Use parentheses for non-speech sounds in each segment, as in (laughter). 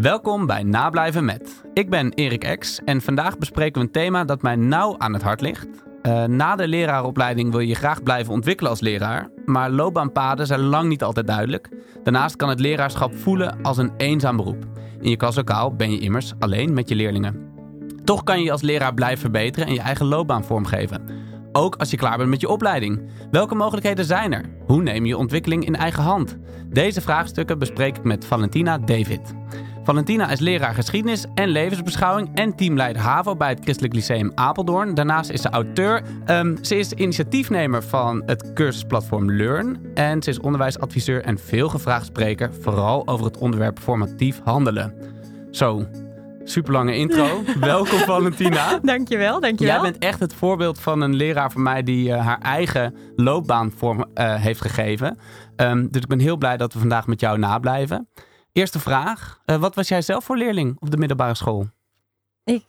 Welkom bij Nablijven met. Ik ben Erik Ex en vandaag bespreken we een thema dat mij nauw aan het hart ligt. Uh, na de leraaropleiding wil je graag blijven ontwikkelen als leraar, maar loopbaanpaden zijn lang niet altijd duidelijk. Daarnaast kan het leraarschap voelen als een eenzaam beroep. In je klaslokaal ben je immers alleen met je leerlingen. Toch kan je als leraar blijven verbeteren en je eigen loopbaan vormgeven. Ook als je klaar bent met je opleiding. Welke mogelijkheden zijn er? Hoe neem je ontwikkeling in eigen hand? Deze vraagstukken bespreek ik met Valentina David. Valentina is leraar geschiedenis en levensbeschouwing en teamleider HAVO bij het Christelijk Lyceum Apeldoorn. Daarnaast is ze auteur. Um, ze is initiatiefnemer van het cursusplatform Learn. En ze is onderwijsadviseur en veelgevraagd spreker, vooral over het onderwerp formatief handelen. Zo, super lange intro. (laughs) Welkom Valentina. Dankjewel, dankjewel. Jij bent echt het voorbeeld van een leraar van mij die uh, haar eigen loopbaan vorm, uh, heeft gegeven. Um, dus ik ben heel blij dat we vandaag met jou nablijven. Eerste vraag. Uh, wat was jij zelf voor leerling op de middelbare school? Ik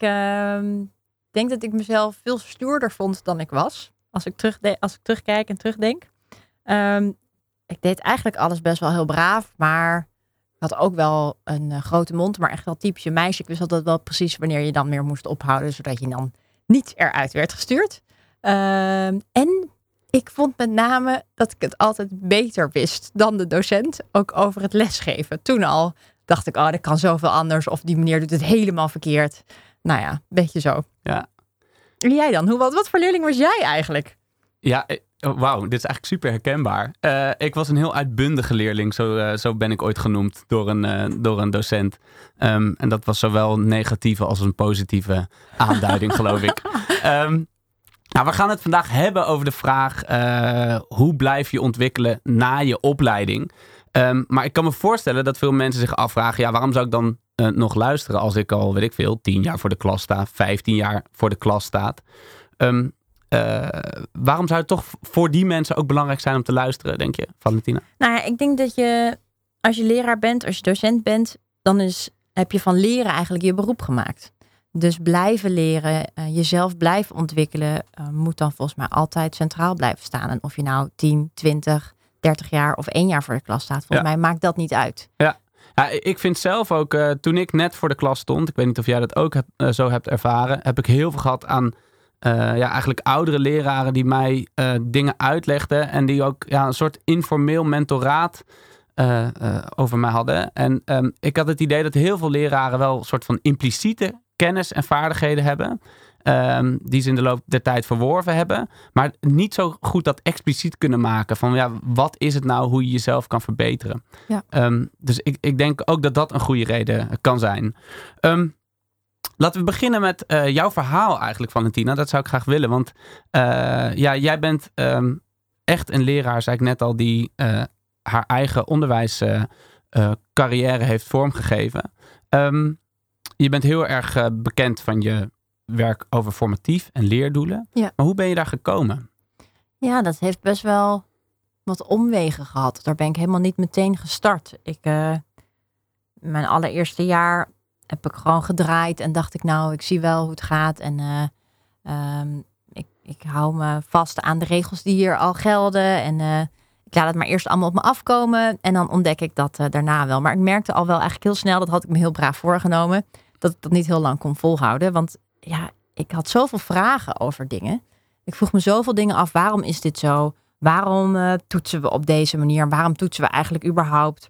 denk dat ik mezelf veel stoerder vond dan ik was. Als ik, terug als ik terugkijk en terugdenk. Um, ik deed eigenlijk alles best wel heel braaf, maar had ook wel een uh, grote mond, maar echt wel typische meisje. Ik wist altijd wel precies wanneer je dan meer moest ophouden, zodat je dan niet eruit werd gestuurd. Uh, en ik vond met name dat ik het altijd beter wist dan de docent, ook over het lesgeven. Toen al dacht ik, oh, dat kan zoveel anders, of die meneer doet het helemaal verkeerd. Nou ja, beetje zo. Ja. En jij dan? Hoe, wat, wat voor leerling was jij eigenlijk? Ja, Oh, Wauw, dit is eigenlijk super herkenbaar. Uh, ik was een heel uitbundige leerling, zo, uh, zo ben ik ooit genoemd door een, uh, door een docent. Um, en dat was zowel een negatieve als een positieve aanduiding, geloof ik. Um, (laughs) nou, we gaan het vandaag hebben over de vraag: hoe blijf je ontwikkelen na je opleiding? Um, maar ik kan me voorstellen dat veel mensen zich afvragen: ja, waarom zou ik dan nog luisteren als ik al, weet ik veel, tien jaar voor de klas sta, vijftien jaar voor de klas staat? Um, uh, waarom zou het toch voor die mensen ook belangrijk zijn om te luisteren, denk je, Valentina? Nou ja, ik denk dat je, als je leraar bent, als je docent bent, dan is, heb je van leren eigenlijk je beroep gemaakt. Dus blijven leren, uh, jezelf blijven ontwikkelen, uh, moet dan volgens mij altijd centraal blijven staan. En of je nou 10, 20, 30 jaar of één jaar voor de klas staat, volgens ja. mij maakt dat niet uit. Ja. Ja, ik vind zelf ook, toen ik net voor de klas stond, ik weet niet of jij dat ook heb, zo hebt ervaren, heb ik heel veel gehad aan ja, eigenlijk oudere leraren die mij dingen uitlegden. En die ook ja, een soort informeel mentoraat uh, over mij hadden. En um, ik had het idee dat heel veel leraren wel een soort van impliciete kennis en vaardigheden hebben. Um, die ze in de loop der tijd verworven hebben. Maar niet zo goed dat expliciet kunnen maken. Van ja, wat is het nou hoe je jezelf kan verbeteren? Ja. Um, dus ik, ik denk ook dat dat een goede reden kan zijn. Um, Laten we beginnen met uh, jouw verhaal eigenlijk, Valentina. Dat zou ik graag willen. Want uh, ja, jij bent echt een leraar, zei ik net al, die uh, haar eigen onderwijscarrière heeft vormgegeven. Um, je bent heel erg bekend van je werk over formatief en leerdoelen. Ja. Maar hoe ben je daar gekomen? Ja, dat heeft best wel wat omwegen gehad. Daar ben ik helemaal niet meteen gestart. Ik, mijn allereerste jaar heb ik gewoon gedraaid en dacht ik, nou, ik zie wel hoe het gaat. En uh, um, ik, ik hou me vast aan de regels die hier al gelden. En uh, ik laat het maar eerst allemaal op me afkomen. En dan ontdek ik dat daarna wel. Maar ik merkte al wel eigenlijk heel snel, dat had ik me heel braaf voorgenomen, dat ik dat niet heel lang kon volhouden. Want ja, ik had zoveel vragen over dingen. Ik vroeg me zoveel dingen af. Waarom is dit zo? Waarom uh, toetsen we op deze manier? Waarom toetsen we eigenlijk überhaupt?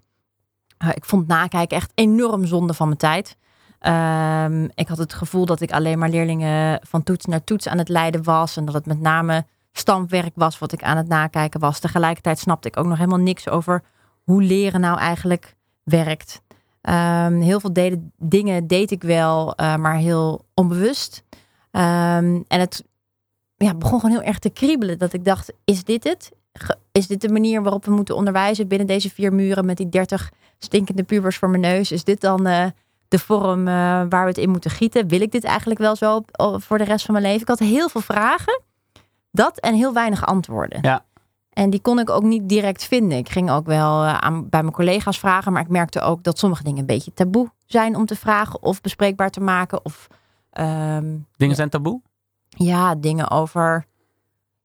ik vond nakijken echt enorm zonde van mijn tijd. Um, ik had het gevoel dat ik alleen maar leerlingen van toets naar toets aan het leiden was. En dat het met name stampwerk was wat ik aan het nakijken was. Tegelijkertijd snapte ik ook nog helemaal niks over hoe leren nou eigenlijk werkt. Um, heel veel dingen deed ik wel, uh, maar heel onbewust. Um, en het ja, begon gewoon heel erg te kriebelen. Dat ik dacht, is dit het? Is dit de manier waarop we moeten onderwijzen binnen deze vier muren met die dertig stinkende pubers voor mijn neus? Is dit dan... Uh, de vorm uh, waar we het in moeten gieten. Wil ik dit eigenlijk wel zo voor de rest van mijn leven? Ik had heel veel vragen. Dat en heel weinig antwoorden. Ja. En die kon ik ook niet direct vinden. Ik ging ook wel uh, aan, bij mijn collega's vragen. Maar ik merkte ook dat sommige dingen een beetje taboe zijn om te vragen. Of bespreekbaar te maken. Of, um, dingen zijn taboe? Ja, dingen over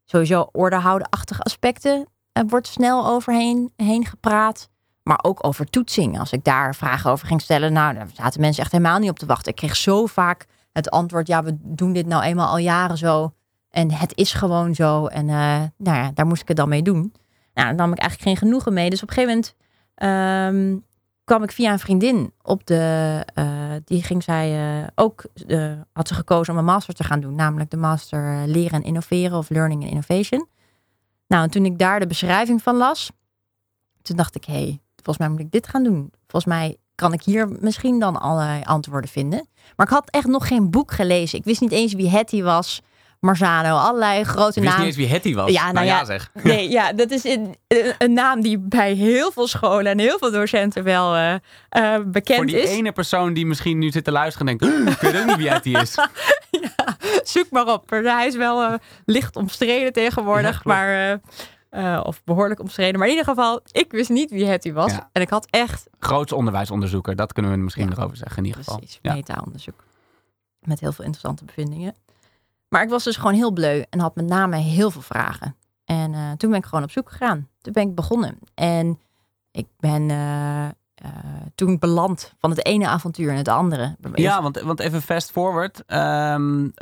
sowieso ordehouden-achtige aspecten. Er wordt snel overheen heen gepraat. Maar ook over toetsing. Als ik daar vragen over ging stellen, nou, daar zaten mensen echt helemaal niet op te wachten. Ik kreeg zo vaak het antwoord, ja, we doen dit nou eenmaal al jaren zo. En het is gewoon zo. En uh, nou ja, daar moest ik het dan mee doen. Nou, dan nam ik eigenlijk geen genoegen mee. Dus op een gegeven moment um, kwam ik via een vriendin op de. Uh, die ging zij uh, ook. had ze gekozen om een master te gaan doen. Namelijk de master leren en innoveren of learning and innovation. Nou, en toen ik daar de beschrijving van las. Toen dacht ik, hé, hey, volgens mij moet ik dit gaan doen. Volgens mij kan ik hier misschien dan allerlei antwoorden vinden. Maar ik had echt nog geen boek gelezen. Ik wist niet eens wie Hetty was. Marzano, allerlei grote namen. Ik wist niet eens wie Hetty was. Ja, nou, ja, ja, zeg. (laughs) Nee, ja, dat is een, een, naam die bij heel veel scholen en heel veel docenten wel uh, uh, bekend is. Voor die is. ene persoon die misschien nu zit te luisteren en denkt, ik weet ook niet wie Hetty is. (laughs) ja, zoek maar op. Hij is wel uh, licht omstreden tegenwoordig, ja, maar... Uh, of behoorlijk omstreden. Maar in ieder geval, ik wist niet wie Hetty was. Ja. En ik had echt... Groots onderwijsonderzoeker, dat kunnen we misschien ja. erover zeggen in ieder geval. Precies, meta-onderzoek. Met heel veel interessante bevindingen. Maar ik was dus gewoon heel bleu en had met name heel veel vragen. En uh, toen ben ik gewoon op zoek gegaan. Toen ben ik begonnen. En ik ben uh, uh, toen beland van het ene avontuur in het andere. Ja, want, want even fast forward. Um,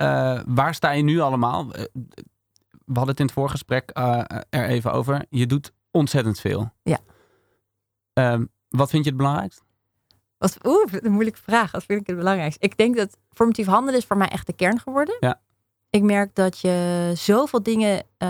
waar sta je nu allemaal? We hadden het in het voorgesprek er even over. Je doet ontzettend veel. Ja. Um, wat vind je het belangrijkst? Wat, oeh, een moeilijke vraag. Wat vind ik het belangrijkst? Ik denk dat formatief handelen is voor mij echt de kern geworden. Ja. Ik merk dat je zoveel dingen, uh,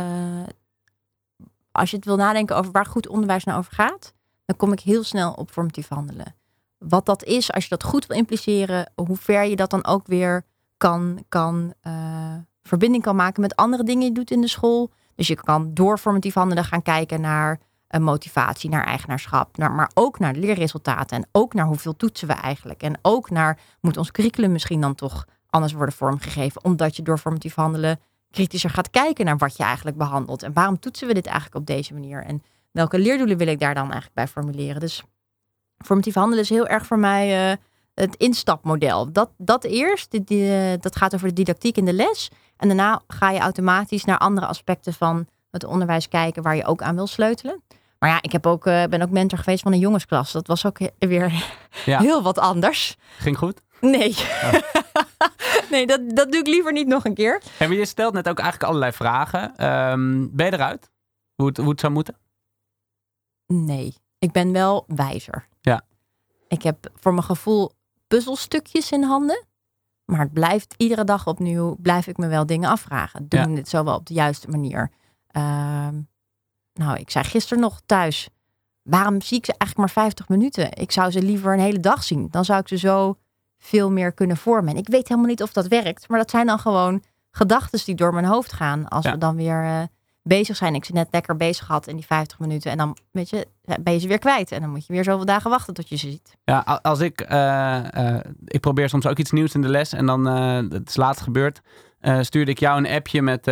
als je het wil nadenken over waar goed onderwijs nou over gaat, dan kom ik heel snel op formatief handelen. Wat dat is, als je dat goed wil impliceren, hoe ver je dat dan ook weer kan, kan uh, verbinding kan maken met andere dingen die je doet in de school. Dus je kan door formatief handelen gaan kijken naar uh, motivatie, naar eigenaarschap, naar, maar ook naar leerresultaten en ook naar hoeveel toetsen we eigenlijk. En ook naar, moet ons curriculum misschien dan toch anders worden vormgegeven. Omdat je door formatief handelen kritischer gaat kijken naar wat je eigenlijk behandelt. En waarom toetsen we dit eigenlijk op deze manier? En welke leerdoelen wil ik daar dan eigenlijk bij formuleren? Dus formatief handelen is heel erg voor mij uh, het instapmodel. Dat, dat eerst, die, die, dat gaat over de didactiek in de les. En daarna ga je automatisch naar andere aspecten van het onderwijs kijken waar je ook aan wil sleutelen. Maar ja, ik heb ook, uh, ben ook mentor geweest van een jongensklas. Dat was ook weer ja. (laughs) heel wat anders. Ging goed? Nee. Oh. (laughs) nee, dat, dat doe ik liever niet nog een keer. En je stelt net ook eigenlijk allerlei vragen. Um, ben je eruit? Hoe het, hoe het zou moeten? Nee, ik ben wel wijzer. Ja. Ik heb voor mijn gevoel puzzelstukjes in handen. Maar het blijft iedere dag opnieuw, blijf ik me wel dingen afvragen. Doen ja. dit zo wel op de juiste manier? Uh, nou, ik zei gisteren nog thuis. Waarom zie ik ze eigenlijk maar 50 minuten? Ik zou ze liever een hele dag zien. Dan zou ik ze zo veel meer kunnen vormen. En ik weet helemaal niet of dat werkt, maar dat zijn dan gewoon gedachten die door mijn hoofd gaan. Als ja. we dan weer uh, bezig zijn. Ik ze net lekker bezig had in die 50 minuten. En dan weet je, ben je ze weer kwijt. En dan moet je weer zoveel dagen wachten tot je ze ziet. Ja, als ik, uh, uh, ik probeer soms ook iets nieuws in de les. En dan, het is laatst gebeurd, stuurde ik jou een appje met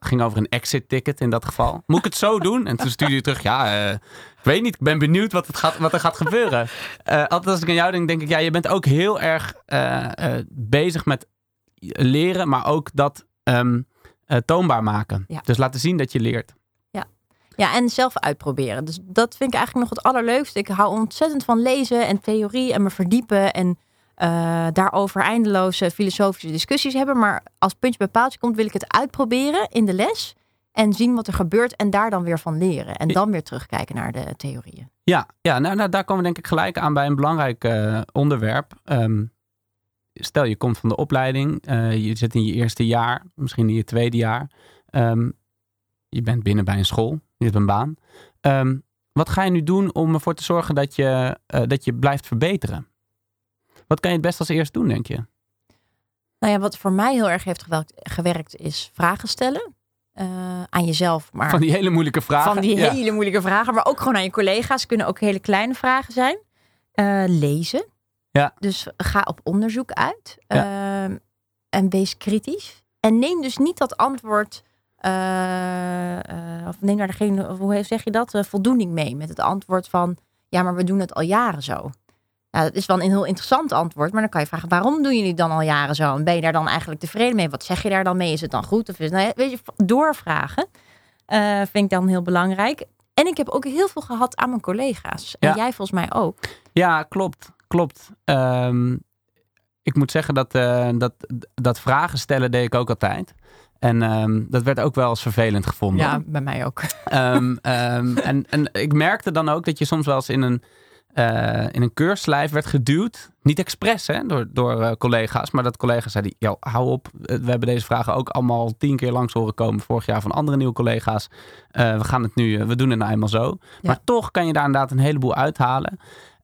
ging over een exit ticket in dat geval. Moet ik het zo doen? En toen stuurde je terug, ja, uh, ik weet niet, ik ben benieuwd wat, het gaat, wat er gaat gebeuren. Uh, (laughs) altijd als ik aan jou denk, denk ik, ja, je bent ook heel erg uh, bezig met leren, maar ook dat um, toonbaar maken. Ja. Dus laten zien dat je leert. Ja. ja, en zelf uitproberen. Dus dat vind ik eigenlijk nog het allerleukste. Ik hou ontzettend van lezen en theorie en me verdiepen en uh, daarover eindeloze filosofische discussies hebben. Maar als puntje bij paaltje komt, wil ik het uitproberen in de les. En zien wat er gebeurt en daar dan weer van leren. En dan weer terugkijken naar de theorieën. Ja, ja nou, nou daar komen we denk ik gelijk aan bij een belangrijk uh, onderwerp. Um, stel je komt van de opleiding. Uh, je zit in je eerste jaar, misschien in je tweede jaar. Um, je bent binnen bij een school. Je hebt een baan. Um, wat ga je nu doen om ervoor te zorgen dat je, dat je blijft verbeteren? Wat kan je het best als eerst doen, denk je? Nou ja, wat voor mij heel erg heeft gewerkt, is vragen stellen. Uh, aan jezelf. Maar van die hele moeilijke vragen. Van die ja. hele moeilijke vragen, maar ook gewoon aan je collega's. Kunnen ook hele kleine vragen zijn. Uh, lezen. Ja. Dus ga op onderzoek uit. Ja. Uh, en wees kritisch. En neem dus niet dat antwoord. Uh, of neem daar degene, hoe zeg je dat? voldoening mee met het antwoord van. Ja, maar we doen het al jaren zo. Nou, dat is wel een heel interessant antwoord. Maar dan kan je vragen, waarom doen jullie dan al jaren zo? En ben je daar dan eigenlijk tevreden mee? Wat zeg je daar dan mee? Is het dan goed? Of is het, nou, weet je, doorvragen uh, vind ik dan heel belangrijk. En ik heb ook heel veel gehad aan mijn collega's. En Ja. jij volgens mij ook. Ja, klopt. Klopt. Ehm, ik moet zeggen dat, eh, dat, dat vragen stellen deed ik ook altijd. En ehm, dat werd ook wel eens vervelend gevonden. Ja, bij mij ook. Ehm, ehm, en, en ik merkte dan ook dat je soms wel eens in een, eh, in een keurslijf werd geduwd. Niet expres hè, door, door eh, collega's. Maar dat collega's zeiden, "Yo, hou op. Eh, We hebben deze vragen ook allemaal tien keer langs horen komen. Vorig jaar van andere nieuwe collega's. We gaan het nu, we doen het nou eenmaal zo. Maar toch kan je daar inderdaad een heleboel uithalen.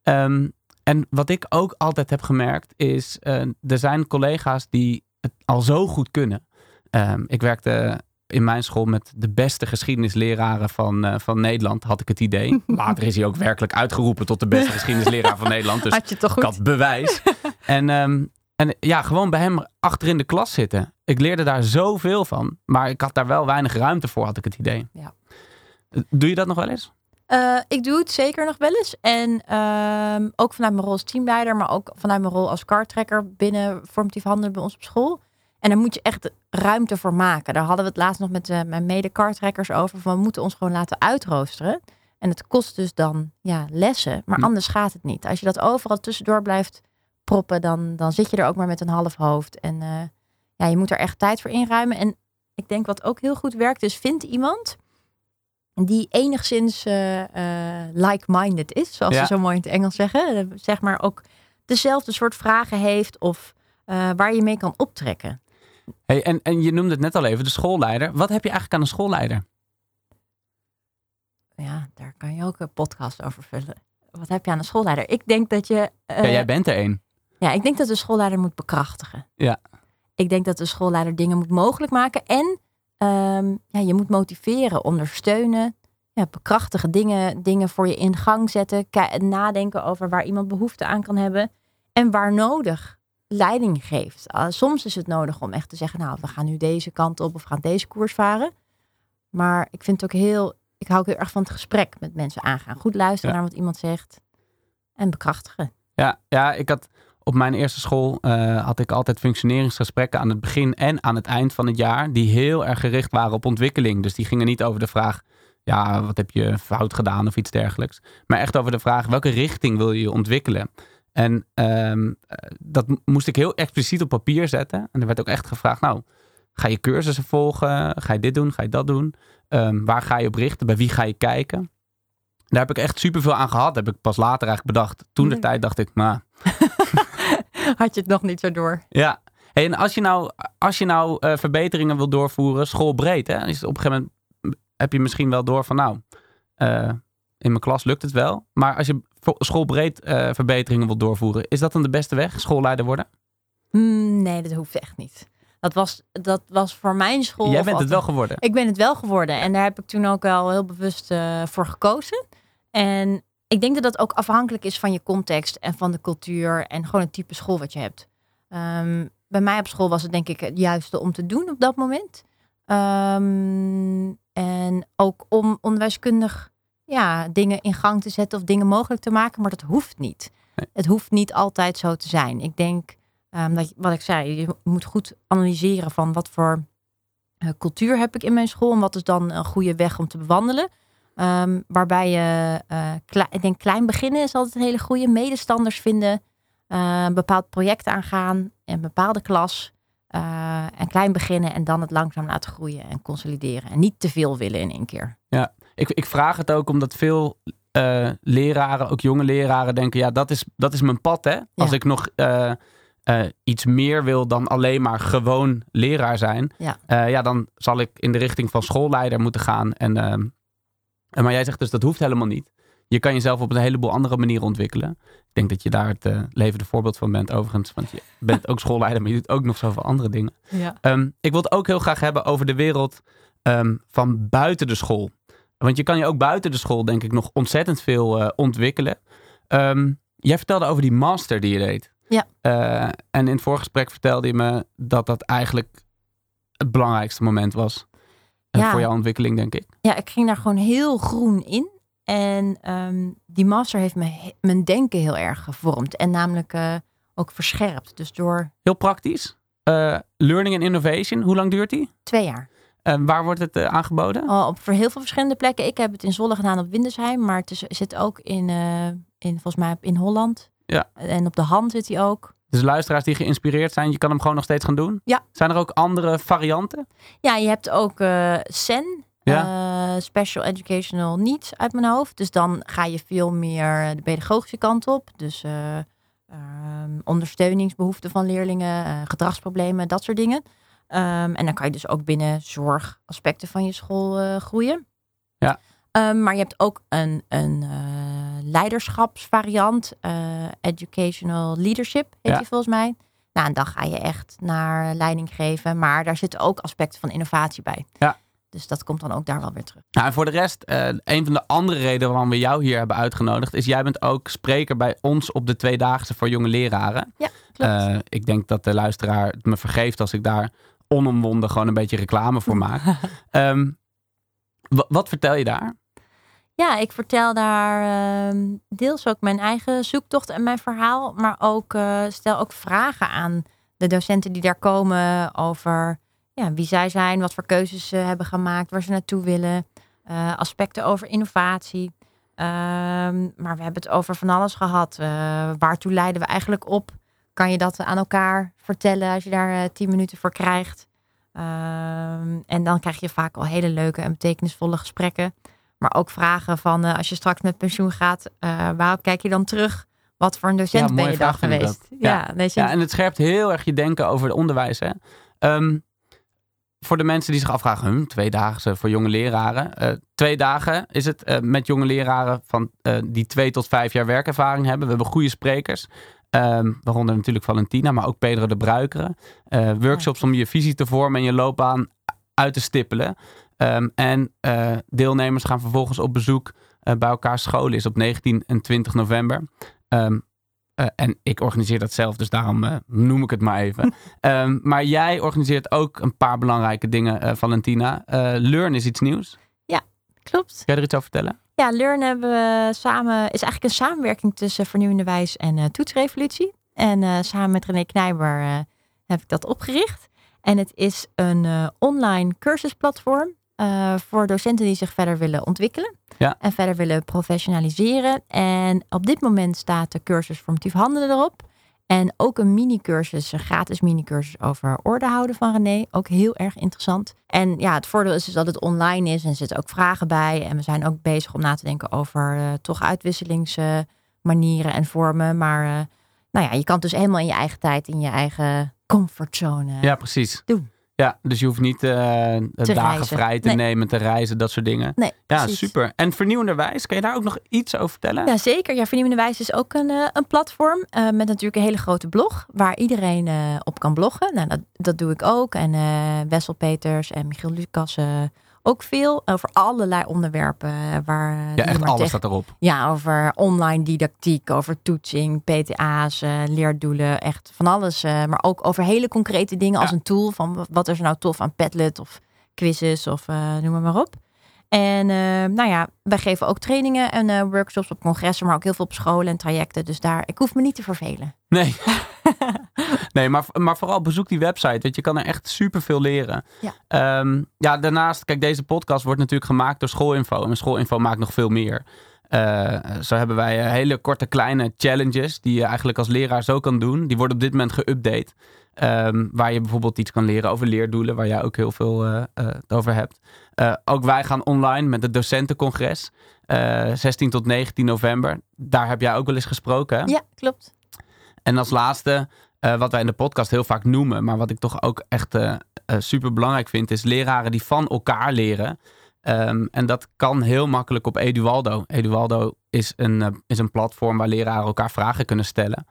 Ehm, en wat ik ook altijd heb gemerkt is, er zijn collega's die het al zo goed kunnen. Ehm, ik werkte in mijn school met de beste geschiedenisleraren van, eh, van Nederland, had ik het idee. (laughs) Later is hij ook werkelijk uitgeroepen tot de beste geschiedenisleraar van Nederland. Dus Had je toch ik goed? had bewijs. (laughs) en, ehm, en ja, gewoon bij hem achter in de klas zitten. Ik leerde daar zoveel van. Maar ik had daar wel weinig ruimte voor, had ik het idee. Ja. Doe je dat nog wel eens? Eh, ik doe het zeker nog wel eens. En ehm, ook vanuit mijn rol als teamleider, maar ook vanuit mijn rol als kartrekker binnen formatief handelen bij ons op school. En daar moet je echt ruimte voor maken. Daar hadden we het laatst nog met eh, mijn mede-kartrekkers over. Van we moeten ons gewoon laten uitroosteren. En het kost dus dan ja, lessen. Maar Hm. anders gaat het niet. Als je dat overal tussendoor blijft proppen, dan, dan zit je er ook maar met een half hoofd. En eh, ja, je moet er echt tijd voor inruimen. En ik denk wat ook heel goed werkt, is vind iemand die enigszins eh, like-minded is, zoals Ja. ze zo mooi in het Engels zeggen. Zeg maar ook dezelfde soort vragen heeft of waar je mee kan optrekken. Hey, en, en je noemde het net al even, de schoolleider. Wat heb je eigenlijk aan een schoolleider? Ja, daar kan je ook een podcast over vullen. Wat heb je aan een schoolleider? Ik denk dat je. eh, ja, jij bent er één. ja, ik denk dat de schoolleider moet bekrachtigen. Ja. Ik denk dat de schoolleider dingen moet mogelijk maken en ehm, ja, je moet motiveren, ondersteunen, ja, bekrachtigen, dingen, dingen voor je in gang zetten, nadenken over waar iemand behoefte aan kan hebben en waar nodig leiding geeft. Ah, soms is het nodig om echt te zeggen, nou, we gaan nu deze kant op of gaan deze koers varen. Maar ik vind het ook heel, ik hou ook heel erg van het gesprek met mensen aangaan. Goed luisteren Ja. naar wat iemand zegt en bekrachtigen. Ja, ja, ik had op mijn eerste school eh, had ik altijd functioneringsgesprekken aan het begin en aan het eind van het jaar. Die heel erg gericht waren op ontwikkeling. Dus die gingen niet over de vraag, ja, wat heb je fout gedaan of iets dergelijks. Maar echt over de vraag, welke richting wil je ontwikkelen? En ehm, eh, dat mo- moest ik heel expliciet op papier zetten. En er werd ook echt gevraagd, nou, ga je cursussen volgen? Ga je dit doen? Ga je dat doen? Ehm, waar ga je op richten? Bij wie ga je kijken? Daar heb ik echt superveel aan gehad. Heb ik pas later eigenlijk bedacht. Toen de Nee. tijd dacht ik, nou, (laughs) Had je het nog niet zo door? ja. Hey, en als je nou, als je nou eh, verbeteringen wil doorvoeren, schoolbreed, hè, is op een gegeven moment heb je misschien wel door van, nou, eh, in mijn klas lukt het wel. Maar als je schoolbreed eh, verbeteringen wil doorvoeren, is dat dan de beste weg? Schoolleider worden? Hmm, nee, dat hoeft echt niet. Dat was, dat was voor mijn school. Jij bent het wel geworden. Ik ben het wel geworden. En daar heb ik toen ook wel heel bewust eh, voor gekozen. En ik denk dat dat ook afhankelijk is van je context en van de cultuur en gewoon het type school wat je hebt. Ehm, bij mij op school was het denk ik het juiste om te doen op dat moment. Ehm, en ook om onderwijskundig ja, dingen in gang te zetten of dingen mogelijk te maken, maar dat hoeft niet. Nee. Het hoeft niet altijd zo te zijn. Ik denk ehm, dat wat ik zei, je moet goed analyseren van wat voor eh, cultuur heb ik in mijn school en wat is dan een goede weg om te bewandelen. Ehm, waarbij je, eh, klei- ik denk klein beginnen is altijd een hele goede. Medestanders vinden, eh, een bepaald project aangaan, een bepaalde klas. en klein beginnen en dan het langzaam laten groeien en consolideren. En niet te veel willen in één keer. Ik, ik vraag het ook omdat veel eh, leraren, ook jonge leraren, denken: ja, dat is, dat is mijn pad. Hè? Als ik nog eh, eh, iets meer wil dan alleen maar gewoon leraar zijn, Ja. ja, dan zal ik in de richting van schoolleider moeten gaan. En, ehm, en maar jij zegt dus dat hoeft helemaal niet. Je kan jezelf op een heleboel andere manieren ontwikkelen. Ik denk dat je daar het levende voorbeeld van bent, overigens. Want je bent ook schoolleider, maar je doet ook nog zoveel andere dingen. Ja. Ehm, ik wil het ook heel graag hebben over de wereld ehm, van buiten de school. Want je kan je ook buiten de school, denk ik, nog ontzettend veel eh, ontwikkelen. Ehm, jij vertelde over die master die je deed. Ja. Eh, en in het voorgesprek vertelde je me dat dat eigenlijk het belangrijkste moment was. eh, Ja. Voor jouw ontwikkeling, denk ik. ja, ik ging daar gewoon heel groen in. En ehm, die master heeft me, mijn denken heel erg gevormd. En namelijk ook verscherpt. Dus door Heel praktisch. Learning and Innovation, hoe lang duurt die? twee jaar. Eh, waar wordt het eh, aangeboden? Oh, op voor heel veel verschillende plekken. Ik heb het in Zwolle gedaan op Windesheim, maar het is- zit ook in, eh, in volgens mij in Holland. Ja. En op de hand zit hij ook. Dus luisteraars die geïnspireerd zijn, je kan hem gewoon nog steeds gaan doen? Ja. Zijn er ook andere varianten? Ja, je hebt ook SEN, Ja. eh, Special Educational Needs uit mijn hoofd. Dus dan ga je veel meer de pedagogische kant op. Dus eh, ehm, ondersteuningsbehoeften van leerlingen, gedragsproblemen, dat soort dingen. Ehm, en dan kan je dus ook binnen zorgaspecten van je school eh, groeien. Ja. Ehm, maar je hebt ook een, een eh, leiderschapsvariant, eh, Educational Leadership heet Ja. die volgens mij. Nou, en dan ga je echt naar leiding geven. Maar daar zitten ook aspecten van innovatie bij. Ja. Dus dat komt dan ook daar wel weer terug. Nou, en voor de rest, een van de andere redenen waarom we jou hier hebben uitgenodigd, is jij bent ook spreker bij ons op de Tweedaagse voor jonge leraren. Ja, klopt. Ik denk dat de luisteraar het me vergeeft als ik daar onomwonden gewoon een beetje reclame voor maak. (laughs) Ehm, wa- wat vertel je daar? Ja, ik vertel daar ehm, deels ook mijn eigen zoektocht en mijn verhaal. Maar ook eh, stel ook vragen aan de docenten die daar komen over ja, wie zij zijn, wat voor keuzes ze hebben gemaakt, waar ze naartoe willen. eh, aspecten over innovatie. Ehm, maar we hebben het over van alles gehad. Eh, waartoe leiden we eigenlijk op? Kan je dat aan elkaar vertellen als je daar eh, tien minuten voor krijgt? Ehm, en dan krijg je vaak al hele leuke en betekenisvolle gesprekken. Maar ook vragen van eh, als je straks met pensioen gaat, eh, waarop kijk je dan terug? Wat voor een docent Ja, ben je dan geweest? Ja, Ja, en het scherpt heel erg je denken over het onderwijs. Hè? Ehm, voor de mensen die zich afvragen, hm, twee dagen voor jonge leraren. Twee dagen is het met jonge leraren van, die twee tot vijf jaar werkervaring hebben. We hebben goede sprekers. Ehm, waaronder natuurlijk Valentina, maar ook Pedro de Bruikeren. Eh, workshops om je visie te vormen en je loopbaan uit te stippelen. Ehm, en eh, deelnemers gaan vervolgens op bezoek eh, bij elkaar scholen. Is op 19 en 20 november. Ehm, eh, en ik organiseer dat zelf, dus daarom noem ik het maar even. (laughs) Maar jij organiseert ook een paar belangrijke dingen, Valentina. Learn is iets nieuws. klopt. Kun je er iets over vertellen? Ja, Learn hebben we samen, is eigenlijk een samenwerking tussen Vernieuwende Wijs en eh, Toetsrevolutie. En eh, samen met René Knijber eh, heb ik dat opgericht. En het is een online cursusplatform voor docenten die zich verder willen ontwikkelen. Ja. En verder willen professionaliseren. En op dit moment staat de cursus formatief handelen erop. En ook een mini-cursus, een gratis mini-cursus over orde houden van René. Ook heel erg interessant. En ja, het voordeel is dus dat het online is en er zitten ook vragen bij. En we zijn ook bezig om na te denken over eh, toch uitwisselingsmanieren en vormen. Maar eh, nou ja, je kan het dus helemaal in je eigen tijd, in je eigen comfortzone. Ja, precies. Doen. Ja, dus je hoeft niet eh, dagen reizen. vrij te Nee. nemen, te reizen, dat soort dingen. Nee, Ja, precies. super. En vernieuwenderwijs, kan je daar ook nog iets over vertellen? Ja, zeker. Ja, Vernieuwende Wijs is ook een, eh, een platform eh, met natuurlijk een hele grote blog waar iedereen op kan bloggen. Nou, dat, dat doe ik ook. En Wessel Peters en Michiel Lucas eh, ook veel over allerlei onderwerpen. eh, waar eh, Ja, echt alles tegen- staat erop. Ja, over online didactiek, over toetsing, PTA's, eh, leerdoelen, echt van alles. maar ook over hele concrete dingen als een tool van wat is er nou tof aan Padlet of quizzes of noem maar, maar op. En nou ja, wij geven ook trainingen en workshops op congressen, maar ook heel veel op scholen en trajecten. Dus daar, ik hoef me niet te vervelen. Nee, (laughs) nee maar, maar vooral bezoek die website, want je kan er echt superveel leren. Ja. Ehm, ja, daarnaast, kijk, deze podcast wordt natuurlijk gemaakt door Schoolinfo. En Schoolinfo maakt nog veel meer. Eh, zo hebben wij eh, hele korte kleine challenges die je eigenlijk als leraar zo kan doen. Die worden op dit moment geüpdate. Ehm, waar je bijvoorbeeld iets kan leren over leerdoelen, waar jij ook heel veel eh, over hebt. Ook wij gaan online met het docentencongres. eh 16 tot 19 november. Daar heb jij ook wel eens gesproken. hè? Ja, klopt. En als laatste, eh, wat wij in de podcast heel vaak noemen, maar wat ik toch ook echt super belangrijk vind, is leraren die van elkaar leren. Ehm, en dat kan heel makkelijk op Edualdo. Edualdo is een, eh, is een platform waar leraren elkaar vragen kunnen stellen.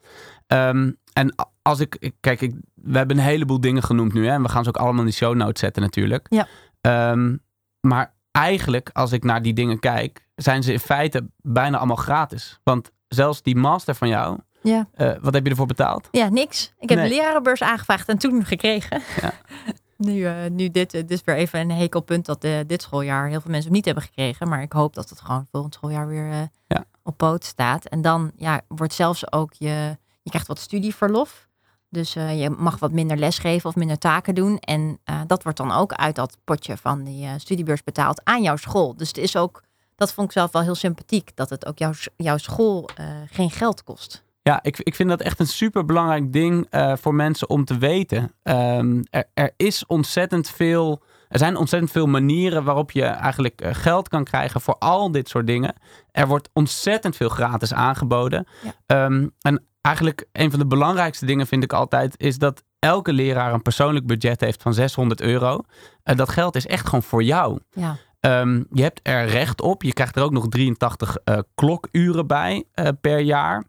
Ehm, en als ik, kijk, ik, we hebben een heleboel dingen genoemd nu, hè, en we gaan ze ook allemaal in de show notes zetten natuurlijk. Ja. Ehm, maar eigenlijk, als ik naar die dingen kijk, zijn ze in feite bijna allemaal gratis. Want zelfs die master van jou, Ja. eh, wat heb je ervoor betaald? Ja, niks. Ik heb Nee. een lerarenbeurs aangevraagd en toen gekregen. Ja. (laughs) nu, eh, nu dit, eh, dit is weer even een hekelpunt dat dit schooljaar heel veel mensen hem niet hebben gekregen. Maar ik hoop dat het gewoon volgend schooljaar weer Ja. op poot staat. En dan ja, wordt zelfs ook je, je krijgt wat studieverlof. Dus je mag wat minder lesgeven of minder taken doen. En dat wordt dan ook uit dat potje van die studiebeurs betaald aan jouw school. Dus het is ook, dat vond ik zelf wel heel sympathiek, dat het ook jouw, jouw school geen geld kost. Ja, ik, ik vind dat echt een super belangrijk ding eh, voor mensen om te weten. Ehm, er, er is ontzettend veel. Er zijn ontzettend veel manieren waarop je eigenlijk eh, geld kan krijgen voor al dit soort dingen. Er wordt ontzettend veel gratis aangeboden. Ja. Ehm, en eigenlijk een van de belangrijkste dingen vind ik altijd is dat elke leraar een persoonlijk budget heeft van 600 euro. En dat geld is echt gewoon voor jou. Ja, Ehm, je hebt er recht op. Je krijgt er ook nog 83 eh, klokuren bij per jaar.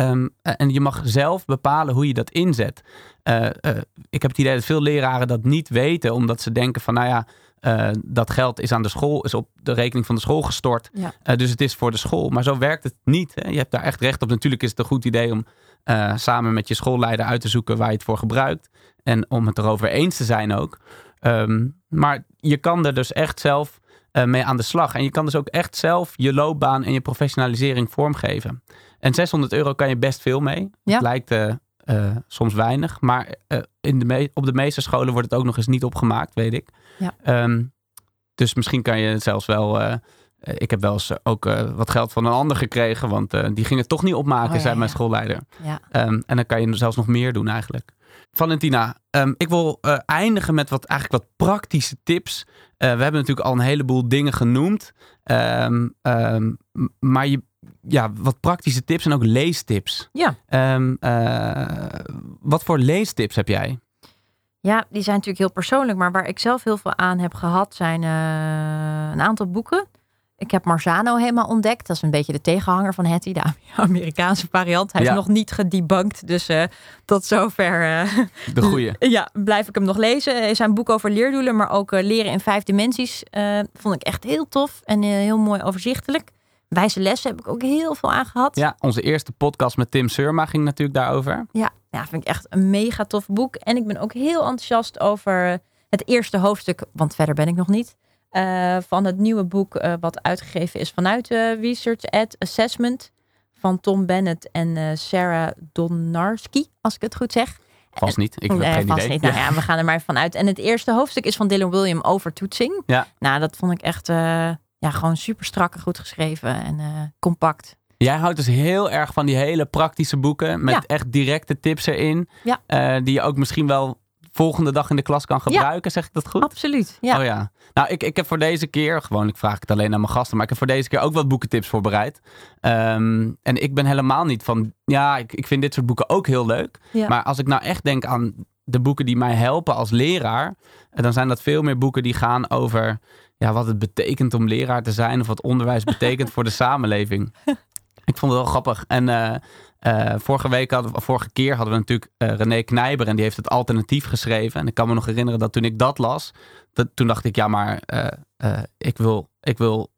Ehm, eh, en je mag zelf bepalen hoe je dat inzet. Eh, eh, ik heb het idee dat veel leraren dat niet weten, omdat ze denken van, nou ja, dat geld is aan de school, is op de rekening van de school gestort. Ja. Dus het is voor de school. Maar zo werkt het niet. Hè? Je hebt daar echt recht op. Natuurlijk is het een goed idee om samen met je schoolleider uit te zoeken waar je het voor gebruikt. En om het erover eens te zijn ook. Ehm, maar je kan er dus echt zelf mee aan de slag. En je kan dus ook echt zelf je loopbaan en je professionalisering vormgeven. En 600 euro kan je best veel mee. Ja. Het lijkt eh, eh, soms weinig. Maar eh, in de op de meeste scholen wordt het ook nog eens niet opgemaakt, weet ik. Ja. Ehm, dus misschien kan je zelfs wel... ik heb wel eens ook wat geld van een ander gekregen. Want die ging het toch niet opmaken, Oh, ja, zei mijn schoolleider. ja. Ehm, en dan kan je zelfs nog meer doen eigenlijk. Valentina, ehm, ik wil eindigen met wat, eigenlijk wat praktische tips. We hebben natuurlijk al een heleboel dingen genoemd. Maar je, ja, wat praktische tips en ook leestips. Ja. Ehm, eh, wat voor leestips heb jij? Ja, die zijn natuurlijk heel persoonlijk, maar waar ik zelf heel veel aan heb gehad zijn eh, een aantal boeken. Ik heb Marzano helemaal ontdekt. Dat is een beetje de tegenhanger van Hattie, de (laughs) Amerikaanse variant. Hij Ja. is nog niet gedebunked, dus eh, tot zover De goeie. (laughs) ja, blijf ik hem nog lezen. Een boek over leerdoelen, maar ook leren in vijf dimensies. vond ik echt heel tof en heel mooi overzichtelijk. Wijze lessen heb ik ook heel veel aan gehad. Ja, onze eerste podcast met Tim Surma ging natuurlijk daarover. Ja, ja, vind ik echt een mega tof boek. En ik ben ook heel enthousiast over het eerste hoofdstuk, want verder ben ik nog niet. eh, van het nieuwe boek eh, wat uitgegeven is vanuit eh, Research at Assessment. Van Tom Bennett en Sarah Donarski, als ik het goed zeg. Vast niet. Ik heb geen vast idee. niet. Nou ja, we gaan er maar vanuit. En het eerste hoofdstuk is van Dylan William over toetsing. Ja. Nou, dat vond ik echt ja, gewoon super strak en goed geschreven en eh, compact. Jij houdt dus heel erg van die hele praktische boeken. Met Ja. echt directe tips erin. Ja. eh, die je ook misschien wel volgende dag in de klas kan gebruiken. Zeg ik dat goed? Absoluut. Ja. Oh ja. Nou, ik, ik heb voor deze keer, gewoon ik vraag het alleen aan mijn gasten, maar ik heb voor deze keer ook wat boekentips voorbereid. Ehm, en ik ben helemaal niet van, ja, ik, ik vind dit soort boeken ook heel leuk. Ja. Maar als ik nou echt denk aan de boeken die mij helpen als leraar, eh, dan zijn dat veel meer boeken die gaan over ja, wat het betekent om leraar te zijn of wat onderwijs betekent voor de (laughs) samenleving. Ik vond het wel grappig. En eh, eh, vorige week hadden we, vorige keer hadden we natuurlijk eh, René Knijber en die heeft het alternatief geschreven. En ik kan me nog herinneren dat toen ik dat las, dat, toen dacht ik, ja, maar ik wil, ik wil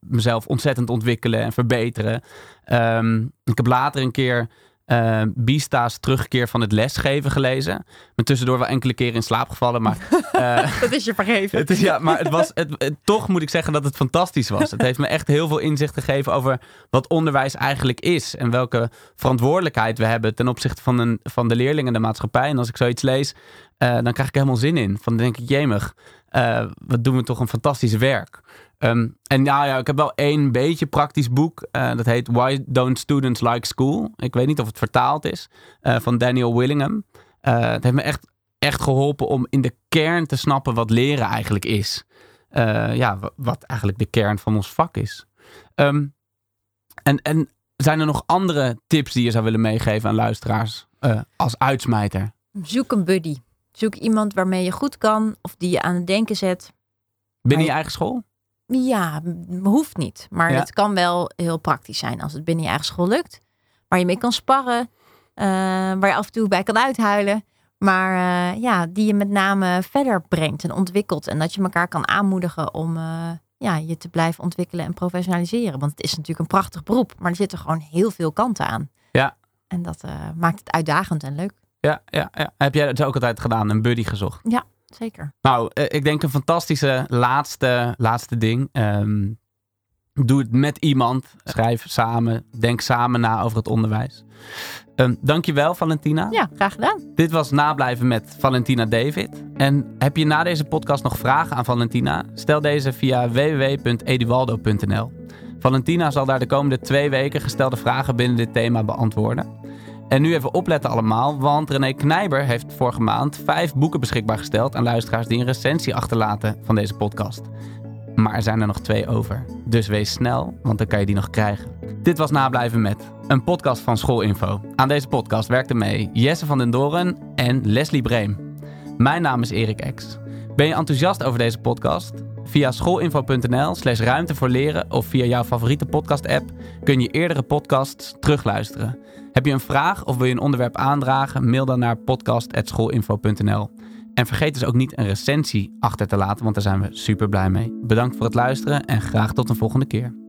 mezelf ontzettend ontwikkelen en verbeteren. Ehm, ik heb later een keer eh Bista's terugkeer van het lesgeven gelezen. Ben tussendoor wel enkele keren in slaap gevallen, maar (laughs) eh, Dat is je vergeven. het is, ja, maar het was, het, het- toch moet ik zeggen dat het fantastisch was. Het heeft me echt heel veel inzicht gegeven over wat onderwijs eigenlijk is. En welke verantwoordelijkheid we hebben ten opzichte van, een, van de leerlingen en de maatschappij. En als ik zoiets lees, eh, dan krijg ik helemaal zin in. Van dan denk ik, jemig, eh, wat doen we toch een fantastisch werk. Ehm, en nou ja, ik heb wel één beetje praktisch boek. eh, dat heet Why Don't Students Like School? Ik weet niet of het vertaald is. eh, van Daniel Willingham. Eh, het heeft me echt, echt geholpen om in de kern te snappen wat leren eigenlijk is. Ja, wa- wat eigenlijk de kern van ons vak is. Ehm, en, en zijn er nog andere tips die je zou willen meegeven aan luisteraars als uitsmijter? Zoek een buddy. Zoek iemand waarmee je goed kan of die je aan het denken zet. Binnen je eigen school? Ja, hoeft niet. Maar Ja. het kan wel heel praktisch zijn als het binnen je eigen school lukt. Waar je mee kan sparren. eh, waar je af en toe bij kan uithuilen. Maar eh, ja, die je met name verder brengt en ontwikkelt. En dat je elkaar kan aanmoedigen om eh, ja, je te blijven ontwikkelen en professionaliseren. Want het is natuurlijk een prachtig beroep. Maar er zitten gewoon heel veel kanten aan. Ja. En dat maakt het uitdagend en leuk. Ja, ja, ja. Heb jij dat ook altijd gedaan? Een buddy gezocht? Zeker. Nou, eh, ik denk een fantastische laatste, laatste ding. Ehm, Doe het met iemand. Schrijf samen. Denk samen na over het onderwijs. Um, dankjewel, Valentina. Ja, graag gedaan. Dit was Nablijven met Valentina David. En heb je na deze podcast nog vragen aan Valentina? Stel deze via www.edualdo.nl. Valentina zal daar de komende twee weken gestelde vragen binnen dit thema beantwoorden. En nu even opletten allemaal, want René Knijber heeft vorige maand vijf boeken beschikbaar gesteld aan luisteraars die een recensie achterlaten van deze podcast. Maar er zijn er nog twee over. Dus wees snel, want dan kan je die nog krijgen. Dit was Nablijven met, een podcast van Schoolinfo. Aan deze podcast werkten mee Jesse van den Doren en Leslie Breem. Mijn naam is Erik Ex. Ben je enthousiast over deze podcast? Via schoolinfo.nl slash ruimte voor leren of via jouw favoriete podcast app kun je eerdere podcasts terugluisteren. Heb je een vraag of wil je een onderwerp aandragen? Mail dan naar podcast.schoolinfo.nl. En vergeet dus ook niet een recensie achter te laten, want daar zijn we super blij mee. Bedankt voor het luisteren en graag tot een volgende keer.